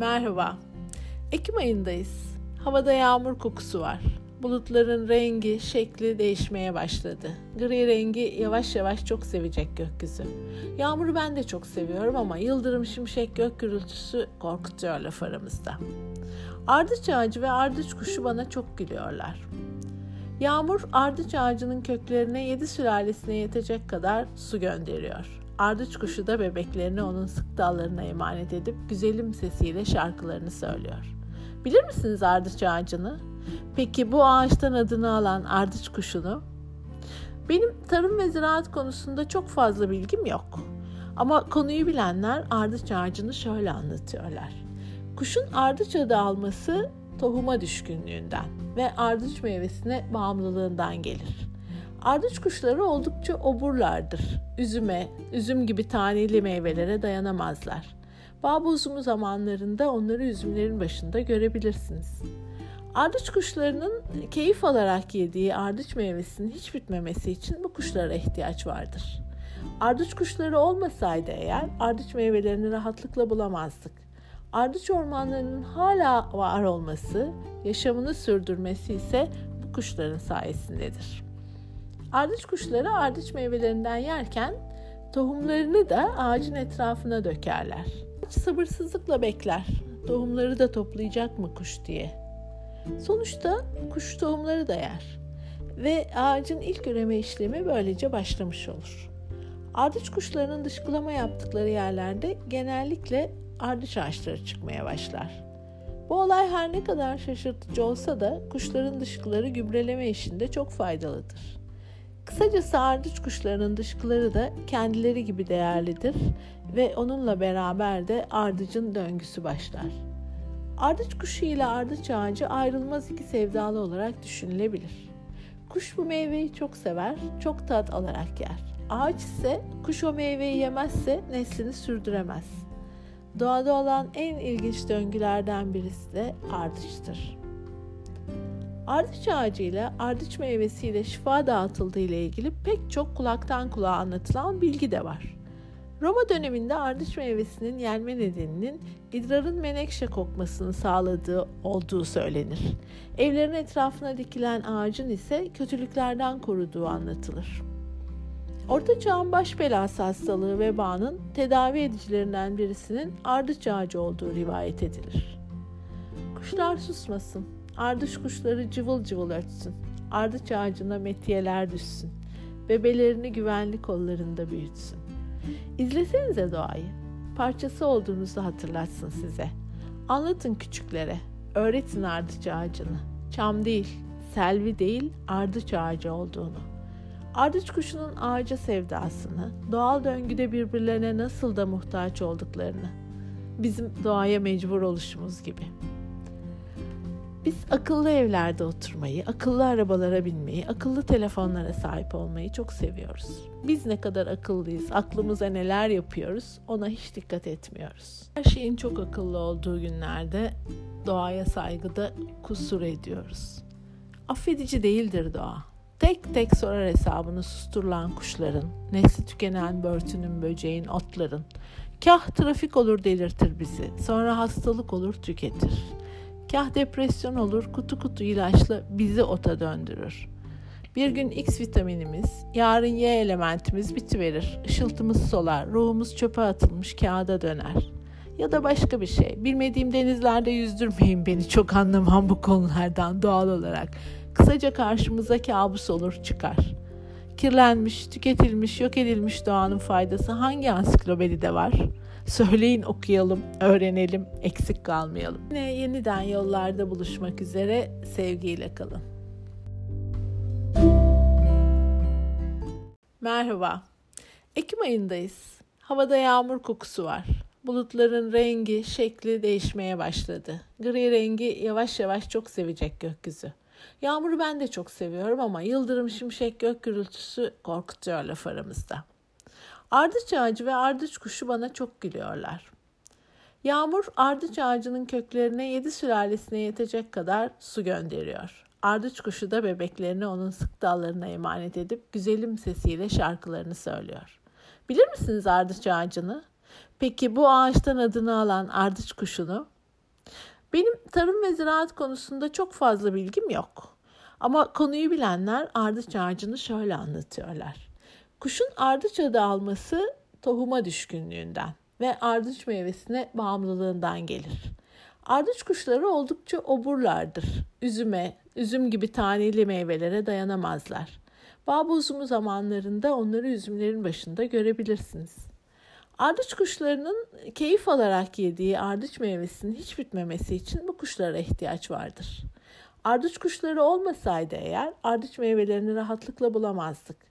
Merhaba. Ekim ayındayız. Havada yağmur kokusu var. Bulutların rengi, şekli değişmeye başladı. Gri rengi yavaş yavaş çok sevecek gökyüzü. Yağmuru ben de çok seviyorum ama yıldırım şimşek gök gürültüsü korkutuyor laf aramızda. Ardıç ağacı ve ardıç kuşu bana çok gülüyorlar. Yağmur ardıç ağacının köklerine yedi sülalesine yetecek kadar su gönderiyor. Ardıç kuşu da bebeklerini onun sık dallarına emanet edip güzelim sesiyle şarkılarını söylüyor. Bilir misiniz ardıç ağacını? Peki bu ağaçtan adını alan ardıç kuşunu? Benim tarım ve ziraat konusunda çok fazla bilgim yok. Ama konuyu bilenler ardıç ağacını şöyle anlatıyorlar. Kuşun ardıç adı alması tohuma düşkünlüğünden ve ardıç meyvesine bağımlılığından gelir. Ardıç kuşları oldukça oburlardır. Üzüme, üzüm gibi taneli meyvelere dayanamazlar. Bağ bozumu zamanlarında onları üzümlerin başında görebilirsiniz. Ardıç kuşlarının keyif alarak yediği ardıç meyvesinin hiç bitmemesi için bu kuşlara ihtiyaç vardır. Ardıç kuşları olmasaydı eğer ardıç meyvelerini rahatlıkla bulamazdık. Ardıç ormanlarının hala var olması, yaşamını sürdürmesi ise bu kuşların sayesindedir. Ardıç kuşları ardıç meyvelerinden yerken tohumlarını da ağacın etrafına dökerler. Ağaç sabırsızlıkla bekler. Tohumları da toplayacak mı kuş diye. Sonuçta kuş tohumları da yer. Ve ağacın ilk üreme işlemi böylece başlamış olur. Ardıç kuşlarının dışkılama yaptıkları yerlerde genellikle ardıç ağaçları çıkmaya başlar. Bu olay her ne kadar şaşırtıcı olsa da kuşların dışkıları gübreleme işinde çok faydalıdır. Kısacası ardıç kuşlarının dışkıları da kendileri gibi değerlidir ve onunla beraber de ardıcın döngüsü başlar. Ardıç kuşu ile ardıç ağacı ayrılmaz iki sevdalı olarak düşünülebilir. Kuş bu meyveyi çok sever, çok tat alarak yer. Ağaç ise kuş o meyveyi yemezse neslini sürdüremez. Doğada olan en ilginç döngülerden birisi de ardıçtır. Ardıç ağacıyla ardıç meyvesiyle şifa dağıtıldığı ile ilgili pek çok kulaktan kulağa anlatılan bilgi de var. Roma döneminde ardıç meyvesinin yenme nedeninin idrarın menekşe kokmasını sağladığı olduğu söylenir. Evlerin etrafına dikilen ağacın ise kötülüklerden koruduğu anlatılır. Orta çağın baş belası hastalığı vebanın tedavi edicilerinden birisinin ardıç ağacı olduğu rivayet edilir. Kuşlar susmasın, ardıç kuşları cıvıl cıvıl ötsün, ardıç ağacına metiyeler düşsün, bebelerini güvenli kollarında büyütsün. İzlesenize doğayı, parçası olduğunuzu hatırlatsın size. Anlatın küçüklere, öğretin ardıç ağacını. Çam değil, selvi değil, ardıç ağacı olduğunu. Ardıç kuşunun ağaca sevdasını, doğal döngüde birbirlerine nasıl da muhtaç olduklarını, bizim doğaya mecbur oluşumuz gibi. Biz akıllı evlerde oturmayı, akıllı arabalara binmeyi, akıllı telefonlara sahip olmayı çok seviyoruz. Biz ne kadar akıllıyız, aklımıza neler yapıyoruz ona hiç dikkat etmiyoruz. Her şeyin çok akıllı olduğu günlerde doğaya saygıda kusur ediyoruz. Affedici değildir doğa. Tek tek sorar hesabını susturulan kuşların, nesli tükenen börtünün, böceğin, otların. Kah trafik olur delirtir bizi, sonra hastalık olur tüketir. Kah depresyon olur kutu kutu ilaçla bizi ota döndürür. Bir gün X vitaminimiz, yarın Y elementimiz bitiverir. Işıltımız solar, ruhumuz çöpe atılmış kağıda döner. Ya da başka bir şey. Bilmediğim denizlerde yüzdürmeyin beni çok anlamam bu konulardan doğal olarak. Kısaca karşımıza kabus olur çıkar. Kirlenmiş, tüketilmiş, yok edilmiş doğanın faydası hangi ansiklopedide var? Söyleyin okuyalım, öğrenelim, eksik kalmayalım. Yine yeniden yollarda buluşmak üzere sevgiyle kalın. Merhaba. Ekim ayındayız. Havada yağmur kokusu var. Bulutların rengi, şekli değişmeye başladı. Gri rengi yavaş yavaş çok sevecek gökyüzü. Yağmuru ben de çok seviyorum ama yıldırım şimşek gök gürültüsü korkutuyor laf aramızda. Ardıç ağacı ve ardıç kuşu bana çok gülüyorlar. Yağmur ardıç ağacının köklerine yedi sülalesine yetecek kadar su gönderiyor. Ardıç kuşu da bebeklerini onun sık dallarına emanet edip güzelim sesiyle şarkılarını söylüyor. Bilir misiniz ardıç ağacını? Peki bu ağaçtan adını alan ardıç kuşunu? Benim tarım ve ziraat konusunda çok fazla bilgim yok. Ama konuyu bilenler ardıç ağacını şöyle anlatıyorlar. Kuşun ardıç adı alması tohuma düşkünlüğünden ve ardıç meyvesine bağımlılığından gelir. Ardıç kuşları oldukça oburlardır. Üzüme, üzüm gibi taneli meyvelere dayanamazlar. Bağ bozumu zamanlarında onları üzümlerin başında görebilirsiniz. Ardıç kuşlarının keyif alarak yediği ardıç meyvesinin hiç bitmemesi için bu kuşlara ihtiyaç vardır. Ardıç kuşları olmasaydı eğer ardıç meyvelerini rahatlıkla bulamazdık.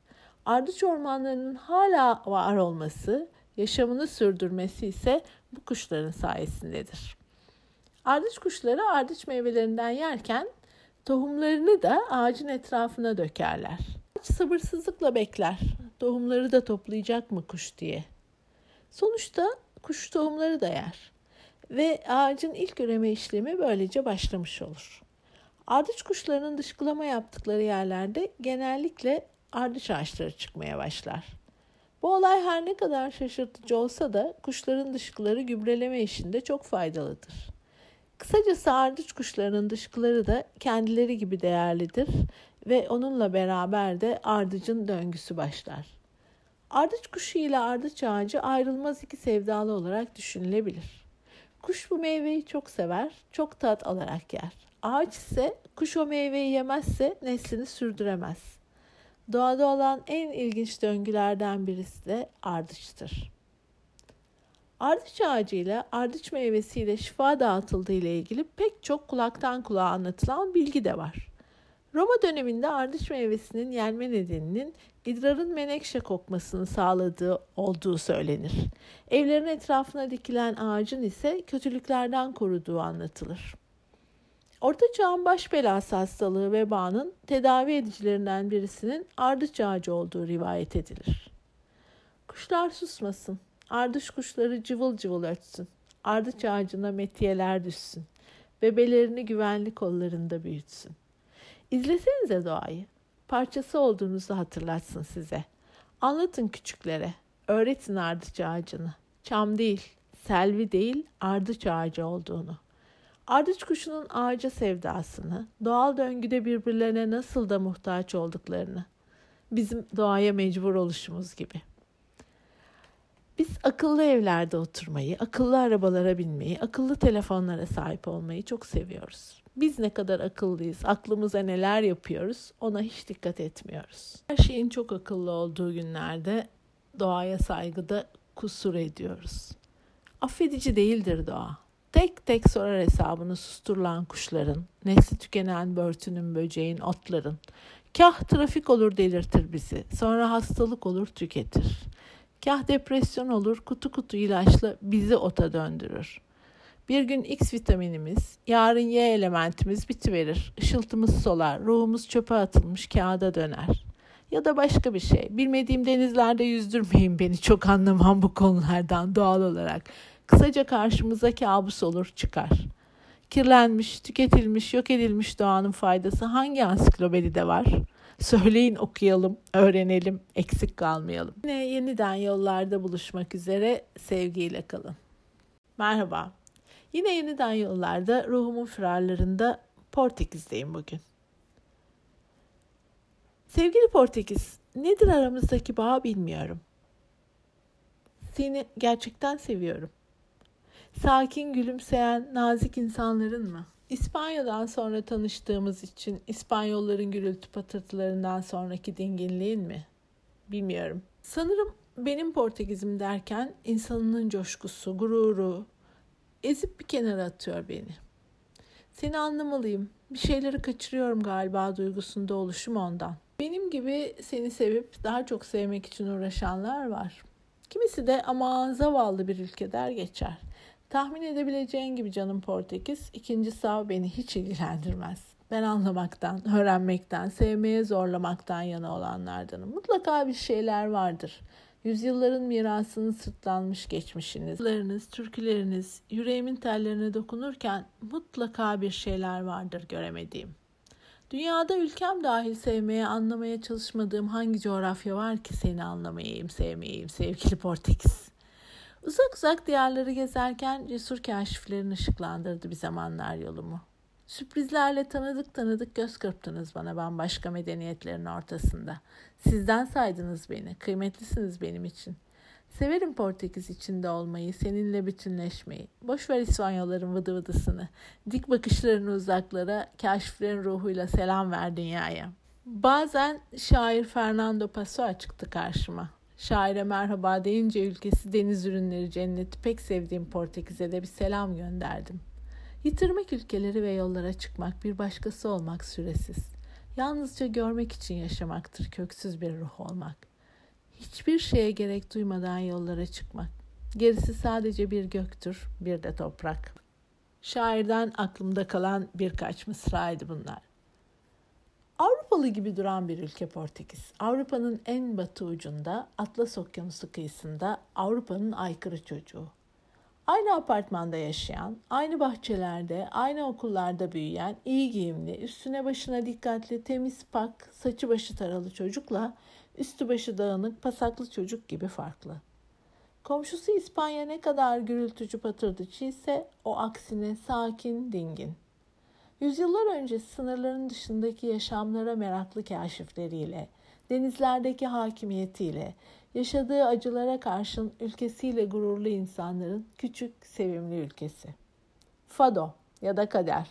Ardıç ormanlarının hala var olması, yaşamını sürdürmesi ise bu kuşların sayesindedir. Ardıç kuşları ardıç meyvelerinden yerken tohumlarını da ağacın etrafına dökerler. Ağaç sabırsızlıkla bekler. Tohumları da toplayacak mı kuş diye. Sonuçta kuş tohumları da yer. Ve ağacın ilk üreme işlemi böylece başlamış olur. Ardıç kuşlarının dışkılama yaptıkları yerlerde genellikle ardıç ağaçları çıkmaya başlar. Bu olay her ne kadar şaşırtıcı olsa da kuşların dışkıları gübreleme işinde çok faydalıdır. Kısacası ardıç kuşlarının dışkıları da kendileri gibi değerlidir ve onunla beraber de ardıcın döngüsü başlar. Ardıç kuşu ile ardıç ağacı ayrılmaz iki sevdalı olarak düşünülebilir. Kuş bu meyveyi çok sever, çok tat alarak yer. Ağaç ise kuş o meyveyi yemezse neslini sürdüremez. Doğada olan en ilginç döngülerden birisi de ardıçtır. Ardıç ağacıyla ardıç meyvesiyle şifa dağıtıldığı ile ilgili pek çok kulaktan kulağa anlatılan bilgi de var. Roma döneminde ardıç meyvesinin yenme nedeninin idrarın menekşe kokmasını sağladığı olduğu söylenir. Evlerin etrafına dikilen ağacın ise kötülüklerden koruduğu anlatılır. Orta Çağ'ın baş belası hastalığı vebanın tedavi edicilerinden birisinin ardıç ağacı olduğu rivayet edilir. Kuşlar susmasın, ardıç kuşları cıvıl cıvıl ötsün, ardıç ağacına metiyeler düşsün, bebelerini güvenli kollarında büyütsün. İzlesenize doğayı, parçası olduğunuzu hatırlatsın size. Anlatın küçüklere, öğretin ardıç ağacını. Çam değil, selvi değil, ardıç ağacı olduğunu.'' Ardıç kuşunun ağaca sevdasını, doğal döngüde birbirlerine nasıl da muhtaç olduklarını, bizim doğaya mecbur oluşumuz gibi. Biz akıllı evlerde oturmayı, akıllı arabalara binmeyi, akıllı telefonlara sahip olmayı çok seviyoruz. Biz ne kadar akıllıyız, aklımıza neler yapıyoruz ona hiç dikkat etmiyoruz. Her şeyin çok akıllı olduğu günlerde doğaya saygıda kusur ediyoruz. Affedici değildir doğa tek tek sorar hesabını susturulan kuşların, nesli tükenen börtünün, böceğin, otların. Kah trafik olur delirtir bizi, sonra hastalık olur tüketir. Kah depresyon olur kutu kutu ilaçla bizi ota döndürür. Bir gün X vitaminimiz, yarın Y elementimiz bitiverir. Işıltımız solar, ruhumuz çöpe atılmış kağıda döner. Ya da başka bir şey. Bilmediğim denizlerde yüzdürmeyin beni çok anlamam bu konulardan doğal olarak. Kısaca karşımıza kabus olur çıkar. Kirlenmiş, tüketilmiş, yok edilmiş doğanın faydası hangi ansiklopedide var? Söyleyin okuyalım, öğrenelim, eksik kalmayalım. Yine yeniden yollarda buluşmak üzere sevgiyle kalın. Merhaba. Yine yeniden yollarda ruhumun firarlarında Portekiz'deyim bugün. Sevgili Portekiz, nedir aramızdaki bağ bilmiyorum. Seni gerçekten seviyorum. Sakin, gülümseyen, nazik insanların mı? İspanya'dan sonra tanıştığımız için İspanyolların gürültü patırtılarından sonraki dinginliğin mi? Bilmiyorum. Sanırım benim Portekizim derken insanının coşkusu, gururu ezip bir kenara atıyor beni. Seni anlamalıyım. Bir şeyleri kaçırıyorum galiba duygusunda oluşum ondan. Benim gibi seni sevip daha çok sevmek için uğraşanlar var. Kimisi de ama zavallı bir ülke der geçer. Tahmin edebileceğin gibi canım Portekiz, ikinci sav beni hiç ilgilendirmez. Ben anlamaktan, öğrenmekten, sevmeye zorlamaktan yana olanlardanım. Mutlaka bir şeyler vardır. Yüzyılların mirasını sırtlanmış geçmişiniz, larınız, türküleriniz, yüreğimin tellerine dokunurken mutlaka bir şeyler vardır göremediğim. Dünyada ülkem dahil sevmeye, anlamaya çalışmadığım hangi coğrafya var ki seni anlamayayım, sevmeyeyim sevgili Portekiz? Uzak uzak diyarları gezerken cesur kaşiflerin ışıklandırdı bir zamanlar yolumu. Sürprizlerle tanıdık tanıdık göz kırptınız bana bambaşka medeniyetlerin ortasında. Sizden saydınız beni, kıymetlisiniz benim için. Severim Portekiz içinde olmayı, seninle bütünleşmeyi. Boş ver İspanyolların vıdı vıdısını. Dik bakışlarını uzaklara, kaşiflerin ruhuyla selam ver dünyaya. Bazen şair Fernando Pessoa çıktı karşıma. Şaire merhaba deyince ülkesi deniz ürünleri cenneti pek sevdiğim Portekiz'e de bir selam gönderdim. Yitirmek ülkeleri ve yollara çıkmak bir başkası olmak süresiz. Yalnızca görmek için yaşamaktır köksüz bir ruh olmak. Hiçbir şeye gerek duymadan yollara çıkmak. Gerisi sadece bir göktür, bir de toprak. Şairden aklımda kalan birkaç mısraydı bunlar. Avrupalı gibi duran bir ülke Portekiz. Avrupa'nın en batı ucunda, Atlas Okyanusu kıyısında Avrupa'nın aykırı çocuğu. Aynı apartmanda yaşayan, aynı bahçelerde, aynı okullarda büyüyen, iyi giyimli, üstüne başına dikkatli, temiz pak, saçı başı taralı çocukla üstü başı dağınık, pasaklı çocuk gibi farklı. Komşusu İspanya ne kadar gürültücü patırdıcı ise o aksine sakin, dingin. Yüzyıllar önce sınırların dışındaki yaşamlara meraklı kaşifleriyle, denizlerdeki hakimiyetiyle, yaşadığı acılara karşın ülkesiyle gururlu insanların küçük, sevimli ülkesi. Fado ya da kader.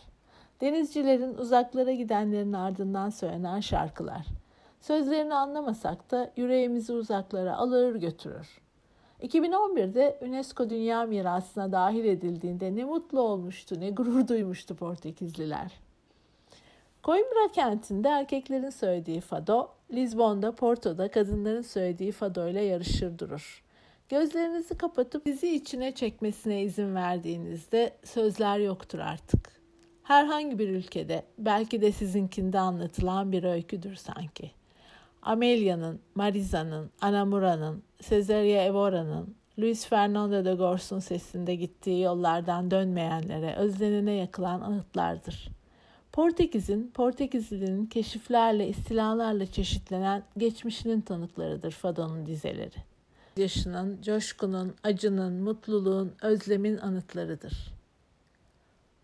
Denizcilerin uzaklara gidenlerin ardından söylenen şarkılar. Sözlerini anlamasak da yüreğimizi uzaklara alır götürür. 2011'de UNESCO Dünya Mirası'na dahil edildiğinde ne mutlu olmuştu, ne gurur duymuştu Portekizliler. Coimbra kentinde erkeklerin söylediği fado, Lizbon'da, Porto'da kadınların söylediği fado ile yarışır durur. Gözlerinizi kapatıp bizi içine çekmesine izin verdiğinizde sözler yoktur artık. Herhangi bir ülkede, belki de sizinkinde anlatılan bir öyküdür sanki. Amelia'nın, Mariza'nın, Anamura'nın, Cesaria Evora'nın, Luis Fernando de Gors'un sesinde gittiği yollardan dönmeyenlere özlenene yakılan anıtlardır. Portekiz'in, Portekizli'nin keşiflerle, istilalarla çeşitlenen geçmişinin tanıklarıdır Fado'nun dizeleri. Yaşının, coşkunun, acının, mutluluğun, özlemin anıtlarıdır.''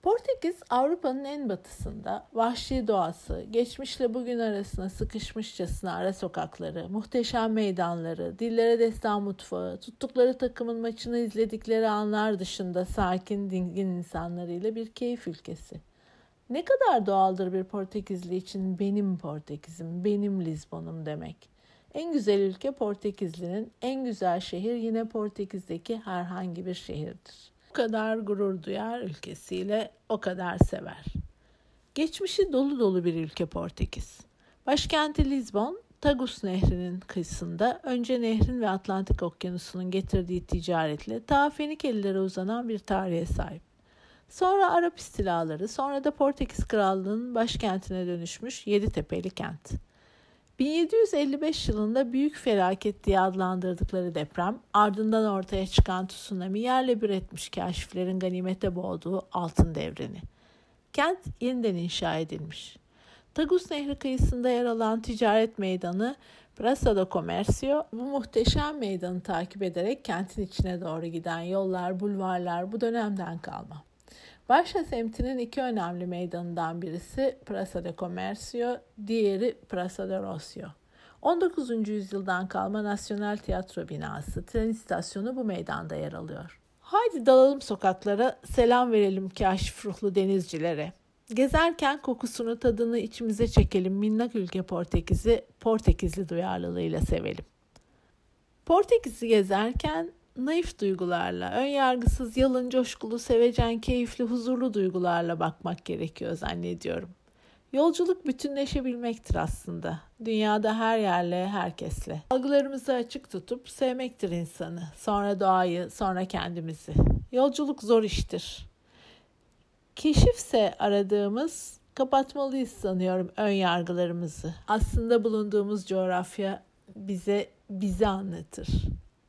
Portekiz Avrupa'nın en batısında vahşi doğası, geçmişle bugün arasına sıkışmışçasına ara sokakları, muhteşem meydanları, dillere destan mutfağı, tuttukları takımın maçını izledikleri anlar dışında sakin, dingin insanlarıyla bir keyif ülkesi. Ne kadar doğaldır bir Portekizli için benim Portekiz'im, benim Lizbon'um demek. En güzel ülke Portekizli'nin, en güzel şehir yine Portekiz'deki herhangi bir şehirdir kadar gurur duyar ülkesiyle, o kadar sever. Geçmişi dolu dolu bir ülke Portekiz. Başkenti Lisbon, Tagus Nehri'nin kıyısında önce nehrin ve Atlantik Okyanusu'nun getirdiği ticaretle ta Fenikelilere uzanan bir tarihe sahip. Sonra Arap istilaları, sonra da Portekiz Krallığı'nın başkentine dönüşmüş Yeditepe'li kent. 1755 yılında büyük felaket diye adlandırdıkları deprem, ardından ortaya çıkan tsunami yerle bir etmiş kaşiflerin ganimete boğduğu altın devrini. Kent yeniden inşa edilmiş. Tagus Nehri kıyısında yer alan ticaret meydanı Praça do Comercio bu muhteşem meydanı takip ederek kentin içine doğru giden yollar, bulvarlar bu dönemden kalma. Varşa semtinin iki önemli meydanından birisi Praça de Comercio, diğeri Praça de Rocio. 19. yüzyıldan kalma Nasyonel Tiyatro binası, tren istasyonu bu meydanda yer alıyor. Haydi dalalım sokaklara, selam verelim kaşif ruhlu denizcilere. Gezerken kokusunu, tadını içimize çekelim minnak ülke Portekiz'i Portekizli duyarlılığıyla sevelim. Portekiz'i gezerken naif duygularla, ön yargısız, yalın, coşkulu, sevecen, keyifli, huzurlu duygularla bakmak gerekiyor zannediyorum. Yolculuk bütünleşebilmektir aslında. Dünyada her yerle, herkesle. Algılarımızı açık tutup sevmektir insanı. Sonra doğayı, sonra kendimizi. Yolculuk zor iştir. Keşifse aradığımız kapatmalıyız sanıyorum ön yargılarımızı. Aslında bulunduğumuz coğrafya bize bizi anlatır.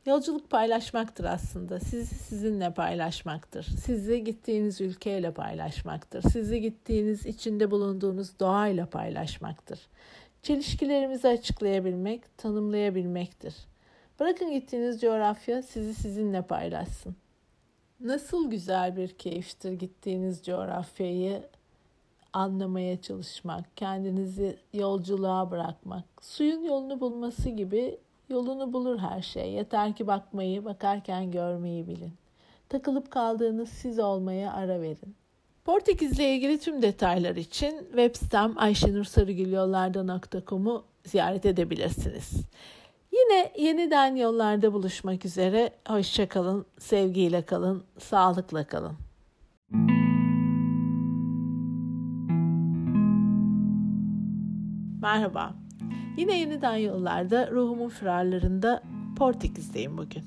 Yolculuk paylaşmaktır aslında. Sizi sizinle paylaşmaktır. Sizi gittiğiniz ülkeyle paylaşmaktır. Sizi gittiğiniz içinde bulunduğunuz doğayla paylaşmaktır. Çelişkilerimizi açıklayabilmek, tanımlayabilmektir. Bırakın gittiğiniz coğrafya sizi sizinle paylaşsın. Nasıl güzel bir keyiftir gittiğiniz coğrafyayı anlamaya çalışmak, kendinizi yolculuğa bırakmak. Suyun yolunu bulması gibi yolunu bulur her şey. Yeter ki bakmayı, bakarken görmeyi bilin. Takılıp kaldığınız siz olmaya ara verin. Portekiz'le ilgili tüm detaylar için web sitem ayşenursarıgülyollarda.com'u ziyaret edebilirsiniz. Yine yeniden yollarda buluşmak üzere. Hoşçakalın, sevgiyle kalın, sağlıkla kalın. Merhaba. Yine yeniden yollarda ruhumun firarlarında Portekiz'deyim bugün.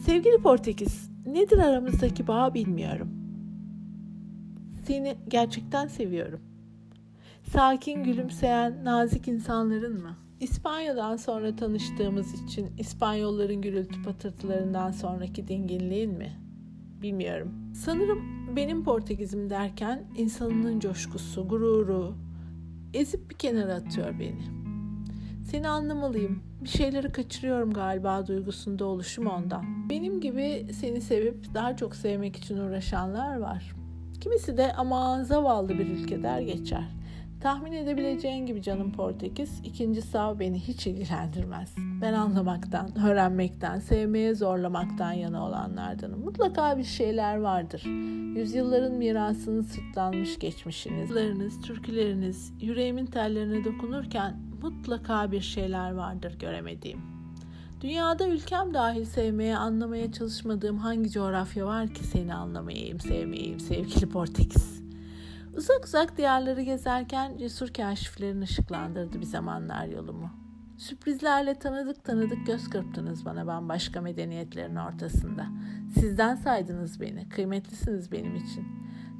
Sevgili Portekiz, nedir aramızdaki bağ bilmiyorum. Seni gerçekten seviyorum. Sakin, gülümseyen, nazik insanların mı? İspanya'dan sonra tanıştığımız için İspanyolların gürültü patırtılarından sonraki dinginliğin mi? Bilmiyorum. Sanırım benim Portekizim derken insanının coşkusu, gururu ezip bir kenara atıyor beni. Seni anlamalıyım. Bir şeyleri kaçırıyorum galiba duygusunda oluşum ondan. Benim gibi seni sevip daha çok sevmek için uğraşanlar var. Kimisi de ama zavallı bir ülke der geçer. Tahmin edebileceğin gibi canım Portekiz, ikinci sav beni hiç ilgilendirmez. Ben anlamaktan, öğrenmekten, sevmeye zorlamaktan yana olanlardanım. Mutlaka bir şeyler vardır. Yüzyılların mirasını sırtlanmış geçmişiniz, larınız, türküleriniz, yüreğimin tellerine dokunurken mutlaka bir şeyler vardır göremediğim. Dünyada ülkem dahil sevmeye, anlamaya çalışmadığım hangi coğrafya var ki seni anlamayayım, sevmeyeyim sevgili Portekiz? Uzak uzak diyarları gezerken cesur kaşiflerin ışıklandırdı bir zamanlar yolumu. Sürprizlerle tanıdık tanıdık göz kırptınız bana bambaşka medeniyetlerin ortasında. Sizden saydınız beni, kıymetlisiniz benim için.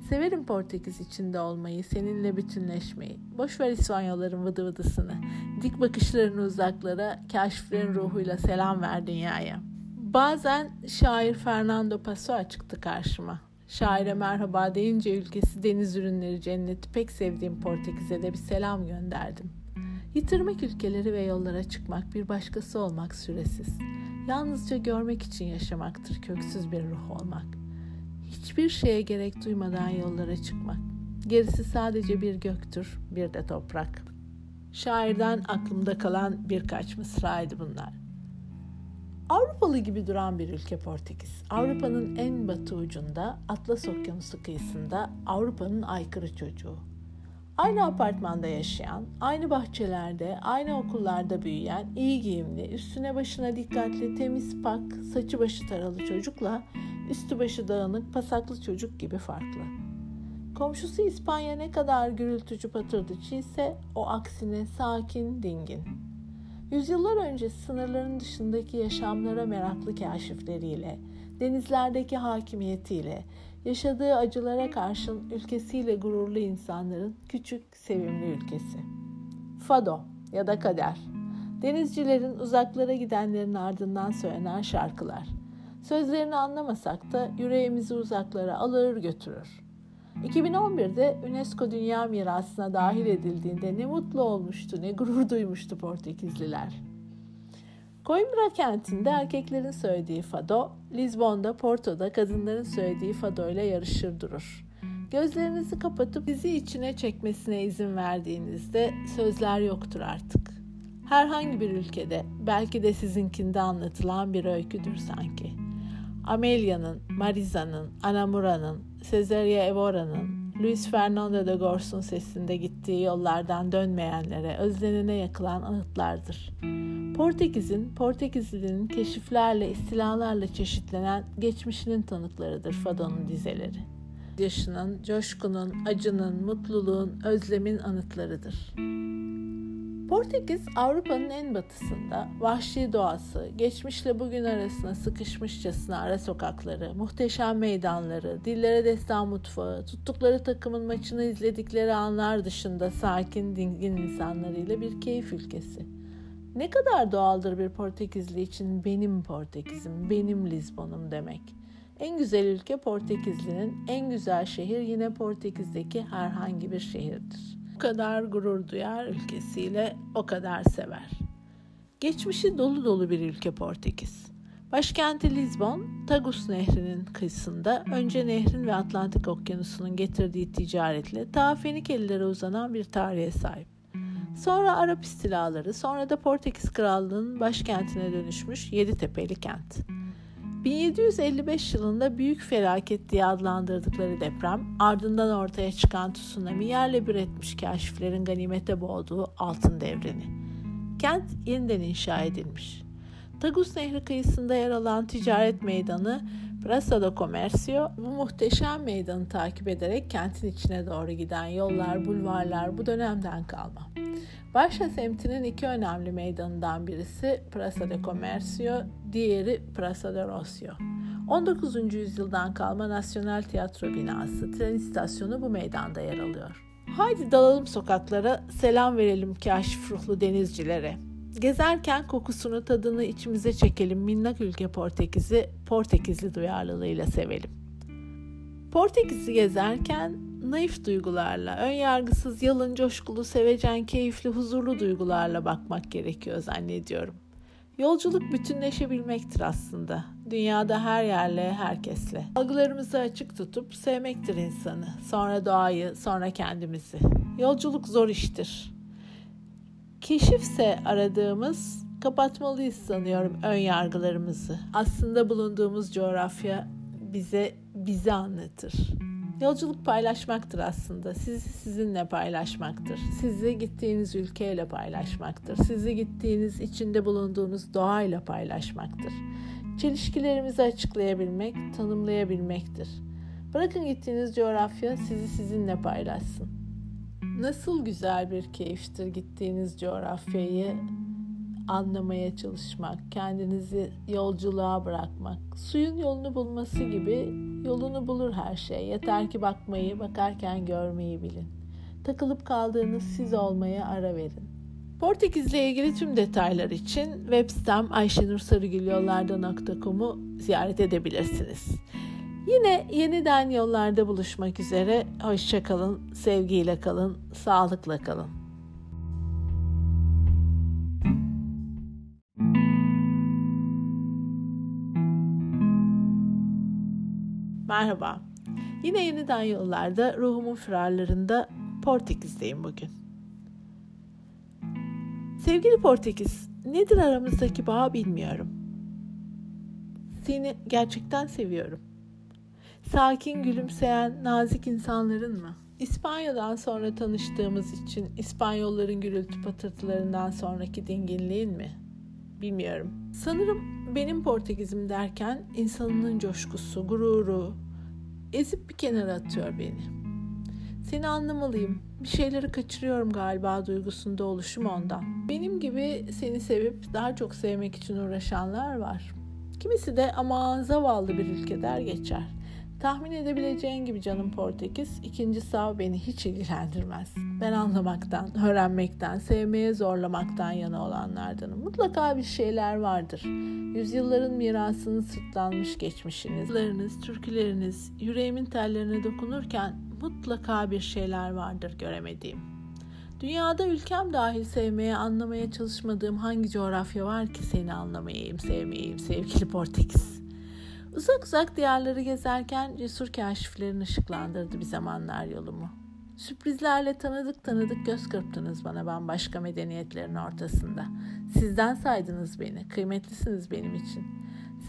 Severim Portekiz içinde olmayı, seninle bütünleşmeyi. Boş ver İspanyolların vıdı vıdısını. Dik bakışlarını uzaklara, kaşiflerin ruhuyla selam ver dünyaya. Bazen şair Fernando Pessoa çıktı karşıma. Şaire merhaba deyince ülkesi deniz ürünleri cenneti pek sevdiğim Portekiz'e de bir selam gönderdim. Yitirmek ülkeleri ve yollara çıkmak bir başkası olmak süresiz. Yalnızca görmek için yaşamaktır köksüz bir ruh olmak. Hiçbir şeye gerek duymadan yollara çıkmak. Gerisi sadece bir göktür, bir de toprak. Şairden aklımda kalan birkaç mısraydı bunlar. Avrupalı gibi duran bir ülke Portekiz. Avrupa'nın en batı ucunda, Atlas Okyanusu kıyısında Avrupa'nın aykırı çocuğu. Aynı apartmanda yaşayan, aynı bahçelerde, aynı okullarda büyüyen, iyi giyimli, üstüne başına dikkatli, temiz pak, saçı başı taralı çocukla üstü başı dağınık, pasaklı çocuk gibi farklı. Komşusu İspanya ne kadar gürültücü patırdıcı ise o aksine sakin, dingin. Yüzyıllar önce sınırların dışındaki yaşamlara meraklı kaşifleriyle, denizlerdeki hakimiyetiyle, yaşadığı acılara karşın ülkesiyle gururlu insanların küçük, sevimli ülkesi. Fado ya da kader. Denizcilerin uzaklara gidenlerin ardından söylenen şarkılar. Sözlerini anlamasak da yüreğimizi uzaklara alır götürür. 2011'de UNESCO Dünya Mirası'na dahil edildiğinde ne mutlu olmuştu, ne gurur duymuştu Portekizliler. Coimbra kentinde erkeklerin söylediği fado, Lizbon'da, Porto'da kadınların söylediği fado ile yarışır durur. Gözlerinizi kapatıp bizi içine çekmesine izin verdiğinizde sözler yoktur artık. Herhangi bir ülkede, belki de sizinkinde anlatılan bir öyküdür sanki. Amelia'nın, Mariza'nın, Anamura'nın, Cesaria Evora'nın, Luis Fernando de Gors'un sesinde gittiği yollardan dönmeyenlere özlenene yakılan anıtlardır. Portekiz'in, Portekizli'nin keşiflerle, istilalarla çeşitlenen geçmişinin tanıklarıdır Fado'nun dizeleri. Yaşının, coşkunun, acının, mutluluğun, özlemin anıtlarıdır. Portekiz Avrupa'nın en batısında vahşi doğası, geçmişle bugün arasına sıkışmışçasına ara sokakları, muhteşem meydanları, dillere destan mutfağı, tuttukları takımın maçını izledikleri anlar dışında sakin, dingin insanlarıyla bir keyif ülkesi. Ne kadar doğaldır bir Portekizli için benim Portekiz'im, benim Lizbon'um demek. En güzel ülke Portekizli'nin, en güzel şehir yine Portekiz'deki herhangi bir şehirdir kadar gurur duyar ülkesiyle, o kadar sever. Geçmişi dolu dolu bir ülke Portekiz. Başkenti Lisbon, Tagus Nehri'nin kıyısında önce nehrin ve Atlantik Okyanusu'nun getirdiği ticaretle ta Fenikelilere uzanan bir tarihe sahip. Sonra Arap istilaları, sonra da Portekiz Krallığı'nın başkentine dönüşmüş Yeditepe'li kent. 1755 yılında büyük felaket diye adlandırdıkları deprem, ardından ortaya çıkan tsunami yerle bir etmiş kaşiflerin ganimete boğduğu altın devrini. Kent yeniden inşa edilmiş. Tagus Nehri kıyısında yer alan ticaret meydanı Praça do Comercio bu muhteşem meydanı takip ederek kentin içine doğru giden yollar, bulvarlar bu dönemden kalma. Başa semtinin iki önemli meydanından birisi Praça de Comercio, diğeri Praça de Rocio. 19. yüzyıldan kalma Nasyonel Tiyatro binası, tren istasyonu bu meydanda yer alıyor. Haydi dalalım sokaklara, selam verelim kaşif ruhlu denizcilere. Gezerken kokusunu tadını içimize çekelim minnak ülke Portekiz'i Portekizli duyarlılığıyla sevelim. Portekiz'i gezerken naif duygularla, ön yargısız, yalın, coşkulu, sevecen, keyifli, huzurlu duygularla bakmak gerekiyor zannediyorum. Yolculuk bütünleşebilmektir aslında. Dünyada her yerle, herkesle. Algılarımızı açık tutup sevmektir insanı. Sonra doğayı, sonra kendimizi. Yolculuk zor iştir. Keşifse aradığımız kapatmalıyız sanıyorum ön yargılarımızı. Aslında bulunduğumuz coğrafya bize bizi anlatır. Yolculuk paylaşmaktır aslında. Sizi sizinle paylaşmaktır. Sizi gittiğiniz ülkeyle paylaşmaktır. Sizi gittiğiniz içinde bulunduğunuz doğayla paylaşmaktır. Çelişkilerimizi açıklayabilmek, tanımlayabilmektir. Bırakın gittiğiniz coğrafya sizi sizinle paylaşsın. Nasıl güzel bir keyiftir gittiğiniz coğrafyayı anlamaya çalışmak, kendinizi yolculuğa bırakmak. Suyun yolunu bulması gibi yolunu bulur her şey. Yeter ki bakmayı, bakarken görmeyi bilin. Takılıp kaldığınız siz olmaya ara verin. Portekizle ilgili tüm detaylar için web sitem ayşenursarıgülyollarda.com'u ziyaret edebilirsiniz. Yine yeniden yollarda buluşmak üzere. Hoşçakalın, sevgiyle kalın, sağlıkla kalın. Merhaba. Yine yeniden yollarda ruhumun firarlarında Portekiz'deyim bugün. Sevgili Portekiz, nedir aramızdaki bağ bilmiyorum. Seni gerçekten seviyorum. Sakin, gülümseyen, nazik insanların mı? İspanya'dan sonra tanıştığımız için İspanyolların gürültü patırtılarından sonraki dinginliğin mi? Bilmiyorum. Sanırım benim Portekizim derken insanının coşkusu, gururu ezip bir kenara atıyor beni. Seni anlamalıyım. Bir şeyleri kaçırıyorum galiba duygusunda oluşum ondan. Benim gibi seni sevip daha çok sevmek için uğraşanlar var. Kimisi de ama zavallı bir ülke der geçer. Tahmin edebileceğin gibi canım Portekiz, ikinci sav beni hiç ilgilendirmez. Ben anlamaktan, öğrenmekten, sevmeye zorlamaktan yana olanlardanım. Mutlaka bir şeyler vardır. Yüzyılların mirasını sırtlanmış geçmişiniz, türküleriniz, yüreğimin tellerine dokunurken mutlaka bir şeyler vardır göremediğim. Dünyada ülkem dahil sevmeye, anlamaya çalışmadığım hangi coğrafya var ki seni anlamayayım, sevmeyeyim sevgili Portekiz? Uzak uzak diyarları gezerken cesur kaşiflerin ışıklandırdı bir zamanlar yolumu. Sürprizlerle tanıdık tanıdık göz kırptınız bana bambaşka medeniyetlerin ortasında. Sizden saydınız beni, kıymetlisiniz benim için.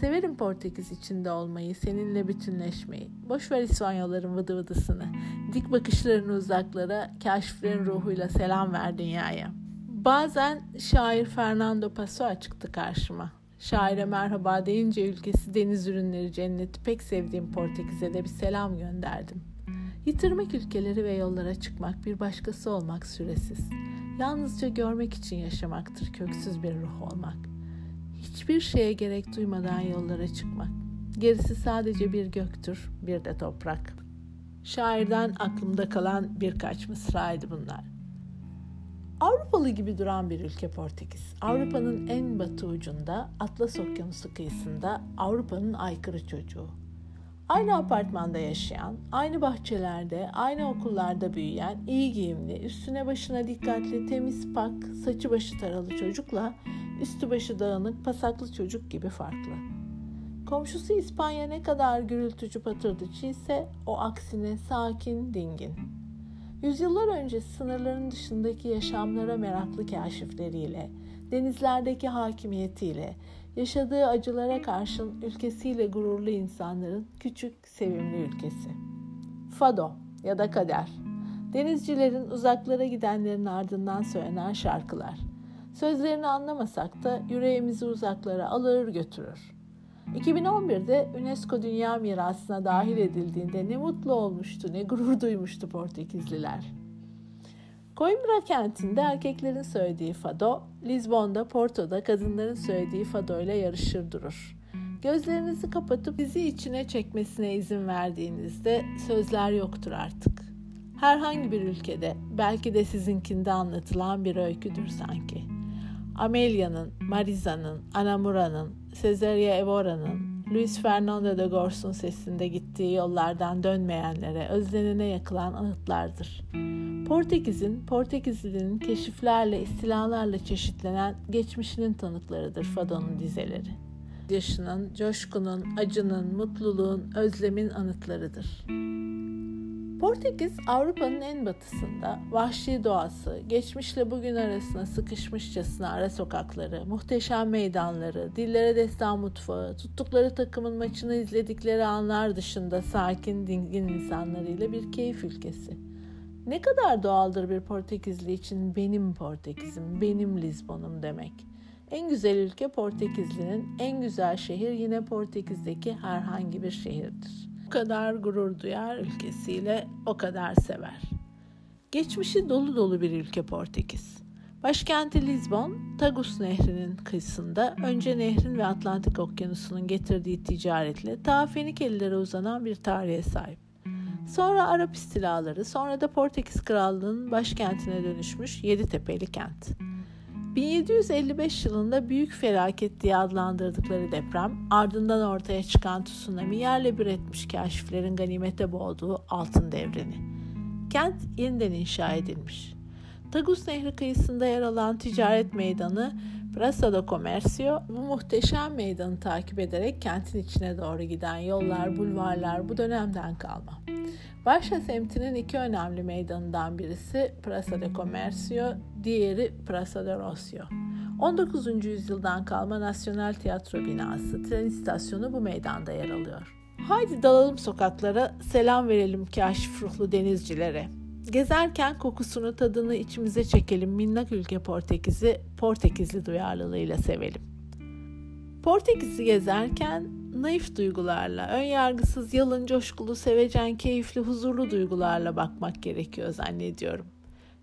Severim Portekiz içinde olmayı, seninle bütünleşmeyi. Boş ver İspanyolların vıdı vıdısını. Dik bakışlarını uzaklara, kaşiflerin ruhuyla selam ver dünyaya. Bazen şair Fernando Pessoa çıktı karşıma. Şaire merhaba deyince ülkesi deniz ürünleri cenneti pek sevdiğim Portekiz'e de bir selam gönderdim. Yitirmek ülkeleri ve yollara çıkmak bir başkası olmak süresiz. Yalnızca görmek için yaşamaktır köksüz bir ruh olmak. Hiçbir şeye gerek duymadan yollara çıkmak. Gerisi sadece bir göktür, bir de toprak. Şairden aklımda kalan birkaç mısraydı bunlar. Avrupalı gibi duran bir ülke Portekiz. Avrupa'nın en batı ucunda, Atlas Okyanusu kıyısında Avrupa'nın aykırı çocuğu. Aynı apartmanda yaşayan, aynı bahçelerde, aynı okullarda büyüyen, iyi giyimli, üstüne başına dikkatli, temiz pak, saçı başı taralı çocukla Üstü başı dağınık, pasaklı çocuk gibi farklı. Komşusu İspanya ne kadar gürültücü patırdıcı ise o aksine sakin, dingin. Yüzyıllar önce sınırların dışındaki yaşamlara meraklı kaşifleriyle, denizlerdeki hakimiyetiyle, yaşadığı acılara karşın ülkesiyle gururlu insanların küçük, sevimli ülkesi. Fado ya da kader. Denizcilerin uzaklara gidenlerin ardından söylenen şarkılar. Sözlerini anlamasak da yüreğimizi uzaklara alır götürür. 2011'de UNESCO Dünya Mirası'na dahil edildiğinde ne mutlu olmuştu, ne gurur duymuştu Portekizliler. Coimbra kentinde erkeklerin söylediği fado, Lizbon'da, Porto'da kadınların söylediği fado ile yarışır durur. Gözlerinizi kapatıp bizi içine çekmesine izin verdiğinizde sözler yoktur artık. Herhangi bir ülkede, belki de sizinkinde anlatılan bir öyküdür sanki. Amelia'nın, Mariza'nın, Anamura'nın, Cesaria Evora'nın, Luis Fernando de Gors'un sesinde gittiği yollardan dönmeyenlere özlenene yakılan anıtlardır. Portekiz'in, Portekizli'nin keşiflerle, istilalarla çeşitlenen geçmişinin tanıklarıdır Fado'nun dizeleri. Yaşının, coşkunun, acının, mutluluğun, özlemin anıtlarıdır. Portekiz Avrupa'nın en batısında vahşi doğası, geçmişle bugün arasına sıkışmışçasına ara sokakları, muhteşem meydanları, dillere destan mutfağı, tuttukları takımın maçını izledikleri anlar dışında sakin, dingin insanlarıyla bir keyif ülkesi. Ne kadar doğaldır bir Portekizli için benim Portekiz'im, benim Lizbon'um demek. En güzel ülke Portekizli'nin, en güzel şehir yine Portekiz'deki herhangi bir şehirdir kadar gurur duyar ülkesiyle o kadar sever. Geçmişi dolu dolu bir ülke Portekiz. Başkenti Lisbon, Tagus Nehri'nin kıyısında önce nehrin ve Atlantik Okyanusu'nun getirdiği ticaretle ta Fenikelilere uzanan bir tarihe sahip. Sonra Arap istilaları, sonra da Portekiz Krallığı'nın başkentine dönüşmüş Yeditepe'li kent. 1755 yılında büyük felaket diye adlandırdıkları deprem, ardından ortaya çıkan tsunami yerle bir etmiş kaşiflerin ganimete boğduğu altın devreni. Kent yeniden inşa edilmiş. Tagus Nehri kıyısında yer alan ticaret meydanı Praça do Comercio bu muhteşem meydanı takip ederek kentin içine doğru giden yollar, bulvarlar bu dönemden kalma. Varşa semtinin iki önemli meydanından birisi Praça de Comercio, diğeri Praça de Rocio. 19. yüzyıldan kalma Nasyonel Tiyatro binası, tren istasyonu bu meydanda yer alıyor. Haydi dalalım sokaklara, selam verelim kaşif ruhlu denizcilere. Gezerken kokusunu, tadını içimize çekelim minnak ülke Portekiz'i Portekizli duyarlılığıyla sevelim. Portekiz'i gezerken naif duygularla, ön yargısız, yalın, coşkulu, sevecen, keyifli, huzurlu duygularla bakmak gerekiyor zannediyorum.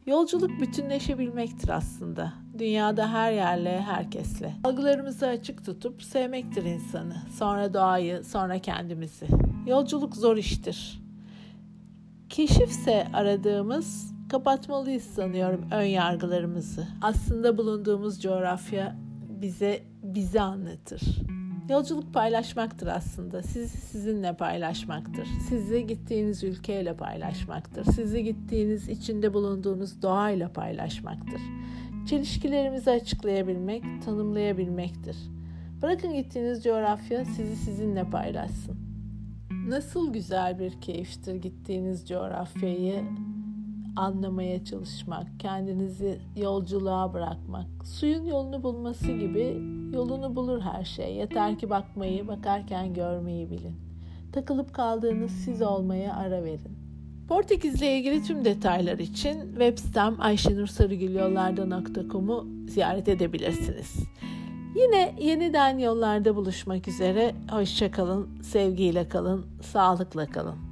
Yolculuk bütünleşebilmektir aslında. Dünyada her yerle, herkesle. Algılarımızı açık tutup sevmektir insanı. Sonra doğayı, sonra kendimizi. Yolculuk zor iştir. Keşifse aradığımız kapatmalıyız sanıyorum ön yargılarımızı. Aslında bulunduğumuz coğrafya bize bizi anlatır. Yolculuk paylaşmaktır aslında. Sizi sizinle paylaşmaktır. Sizi gittiğiniz ülkeyle paylaşmaktır. Sizi gittiğiniz içinde bulunduğunuz doğayla paylaşmaktır. Çelişkilerimizi açıklayabilmek, tanımlayabilmektir. Bırakın gittiğiniz coğrafya sizi sizinle paylaşsın. Nasıl güzel bir keyiftir gittiğiniz coğrafyayı anlamaya çalışmak, kendinizi yolculuğa bırakmak. Suyun yolunu bulması gibi yolunu bulur her şey. Yeter ki bakmayı, bakarken görmeyi bilin. Takılıp kaldığınız siz olmaya ara verin. Portekiz'le ilgili tüm detaylar için web sitem ayşenursarıgülyollarda.com'u ziyaret edebilirsiniz. Yine yeniden yollarda buluşmak üzere. Hoşçakalın, sevgiyle kalın, sağlıkla kalın.